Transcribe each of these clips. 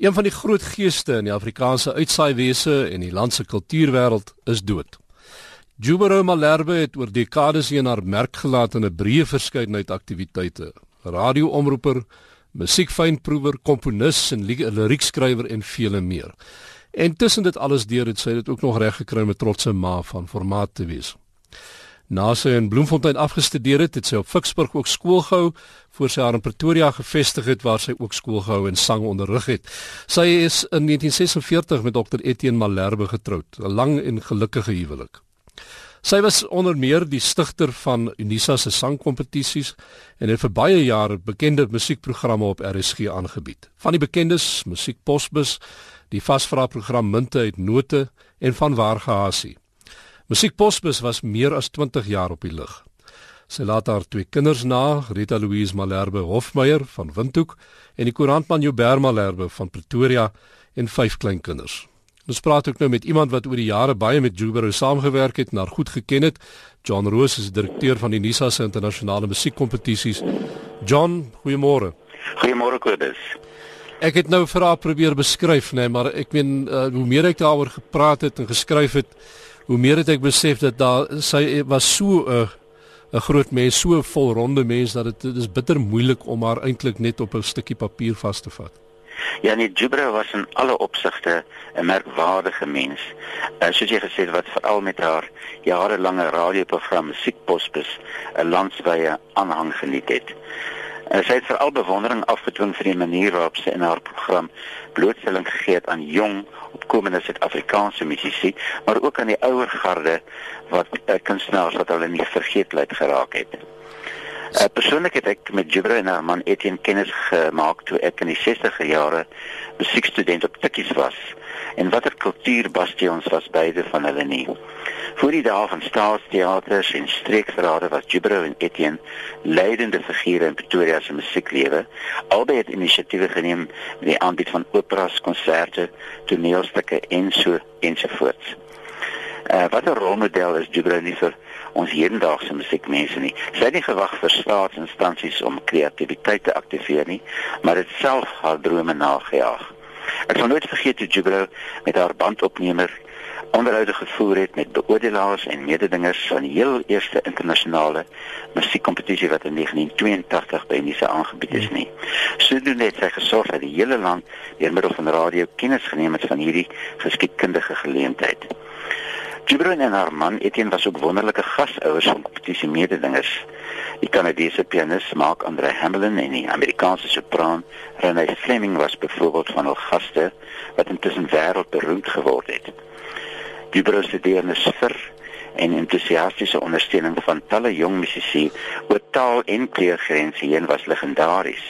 Een van die groot geeste in die Afrikaanse uitsaaiwese en die land se kultuurwêreld is dood. Jubero Malherbe het oor dekades heen haar merk gelaat in 'n breë verskeidenheid aktiwiteite. Radio-omroeper, musiekfynproewer, komponis en liriekskrywer en vele meer. En tussen dit alles deur het sy dit ook nog reg gekry met trotse ma van formaat te wees. Na sy in Bloemfontein afgestudeer het, het sy op Ficksburg ook skool gehou voor sy haar in Pretoria gevestig het waar sy ook skool gehou en sang onderrig het. Sy is in 1946 met Dr Etienne Malherbe getroud, 'n lang en gelukkige huwelik. Sy was onder meer die stigter van Unisa se sangkompetisies en het vir baie jare bekende musiekprogramme op RSG aangebied. Van die bekendes, Musiek Posbus, die vasvra program Munte uit Note en van Waargehasie. Musiek Posbus was meer as 20 jaar op die lug. Sy laat haar twee kinders na, Rita Louise Malherbe Hofmeyer van Windhoek en die koerantman Joubert Malherbe van Pretoria en vyf kleinkinders. Ons praat ook nou met iemand wat oor die jare baie met Joubert saamgewerk het en haar goed geken het. John Roos is direkteur van die NISA se internasionale musiekkompetisies. John, goeiemôre. Goeiemôre Kobus. Ek het nou vir haar probeer beskryf, nê, nee, maar ek meen uh, hoe meer ek daaroor gepraat het en geskryf het, hoe meer het ek besef dat daar sy was so 'n uh, 'n groot mens, so 'n volronde mens dat dit is bitter moeilik om haar eintlik net op 'n stukkie papier vas te vat. Ja, nee, Jubra was in alle opsigte 'n merkwaardige mens. Uh, soos jy gesê het wat veral met haar jarelange radioprogram Musiekposbus 'n landwyse aanhang geniet het. Uh, sy het veral bewondering afgedwing vir die manier waarop sy in haar program blootstelling gegee het aan jong opkomende Suid-Afrikaanse musisië, maar ook aan die ouer garde wat uh, kunstenaars wat hulle nie vergeetlikheid geraak het. Uh, persoonlik het ek met Jubra en haar man Etienne kennis gemaak toe ek in die 60er jare musiekstudent op Tikkies was en watter kultuurbastions was beide van hulle nie. Voor die dae van staatsteaters en streekverrade was Jubro en Etienne leidende figure in Pretoria se musieklewe. Albei het inisiatiewe geneem met die aanbied van operas, konserte, toneelstukke en so ensovoorts. Uh, wat 'n rolmodel is Jubro nie vir ons hedendaagse musiekmense nie. Sy het nie gewag vir staatsinstansies om kreatiwiteit te aktiveer nie, maar dit self haar drome nagejaag. Ek sal nooit vergeet hoe Jubro met haar bandopnemer onderhoude gevoer het met beoordelaars en mededingers van die heel eerste internasionale musiekkompetisie wat in 1982 by Nisa aangebied is nie. Sodoende het sy gesorg dat die hele land deur middel van radio kennis geneem het van hierdie geskiedkundige geleentheid. Gibran en haar man Etienne was ook wonderlike gasouers van kompetisie mededingers. Die Kanadese pianis Mark Andre Hamlin en die Amerikaanse sopran Renee Fleming was byvoorbeeld van hul gaste wat intussen wêreldberoemd geword het. Die Brasiliaanse vir en entoesiastiese ondersteuning van talle jong musisië oor taal en kleurgrense heen was legendaries.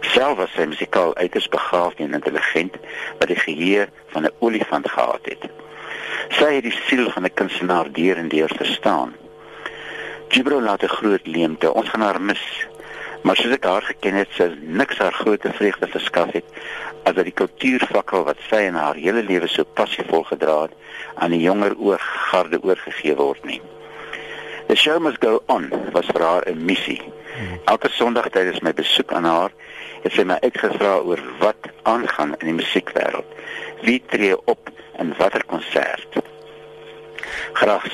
Self was sy musikaal uiters begaafd en intelligent wat die geheue van 'n olifant gehad het. Sy het die siel van 'n kunstenaar deur en deur verstaan. Gibro laat 'n groot leemte, ons gaan haar mis. Maar soos ek haar geken het, sy niks haar groot vreugde verskaf het as dat die kultuurvakkel wat sy in haar hele lewe so passievol gedra het aan die jonger oorgarde oorgegee word nie. The show must go on was vir haar 'n missie. Elke Sondag tydens my besoek aan haar het sy my uitgevra oor wat aangaan in die musiekwêreld. Wie tree op in watter konsert? Graag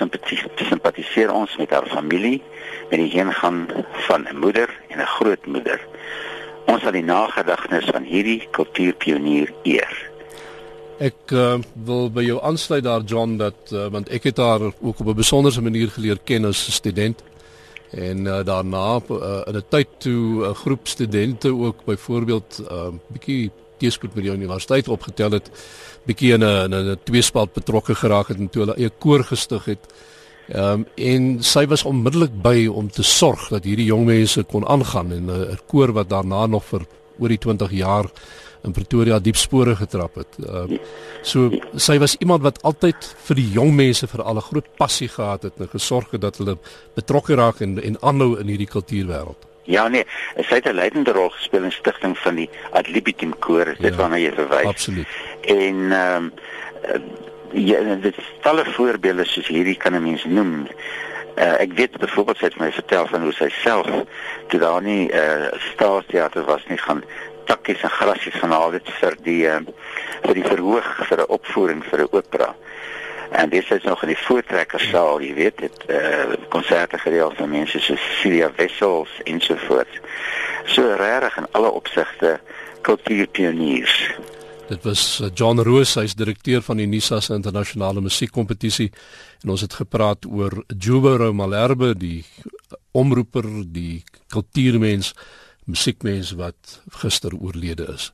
simpatiseer ons met haar familie, met die heengaan van 'n moeder en 'n grootmoeder. Ons sal die nagedagtenis van hierdie kultuurpionier eer. Ek uh, wil by jou aansluit daar John dat uh, want ek het haar ook op 'n besondere manier geleer ken as student en uh, daarna uh, in 'n tyd toe 'n groep studente ook byvoorbeeld 'n uh, bietjie teespoed met die universiteit opgetel het bietjie in 'n 'n tweespalt betrokke geraak het en toe hulle 'n koor gestig het. Ehm um, en sy was onmiddellik by om te sorg dat hierdie jong mense kon aangaan en 'n koor wat daarna nog vir oor die 20 jaar in Pretoria diep spore getrap het. Uh, so sy was iemand wat altyd vir die jong mense vir al 'n groot passie gehad het en gesorg het dat hulle betrokke raak en en aanhou in hierdie kultuurwêreld. Ja nee, sy het 'n leidende rol gespeel in stigting van die Adlibitum koor, is dit ja, waarna jy verwys. Absoluut. En ehm um, ja, dit talle voorbeelde soos hierdie kan 'n mens noem. Uh, ek weet byvoorbeeld sy het my vertel van hoe sy self toe daar nie 'n uh, staatsteater was nie gaan takkies en grasies gaan haal dit vir die uh, vir die verhoog vir 'n opvoering vir 'n opera. En dis is nog in die voortrekkersaal, jy weet, dit eh uh, konserte gereël vir mense so Celia Wessels en so voort. So regtig in alle opsigte kultuurpioniers. Dit was eh, John Roos, hy's direkteur van die Nisa se internasionale musiekkompetisie en ons het gepraat oor Jubero Malherbe, die omroeper, die kultuurmens, musiekmens wat gister oorlede is.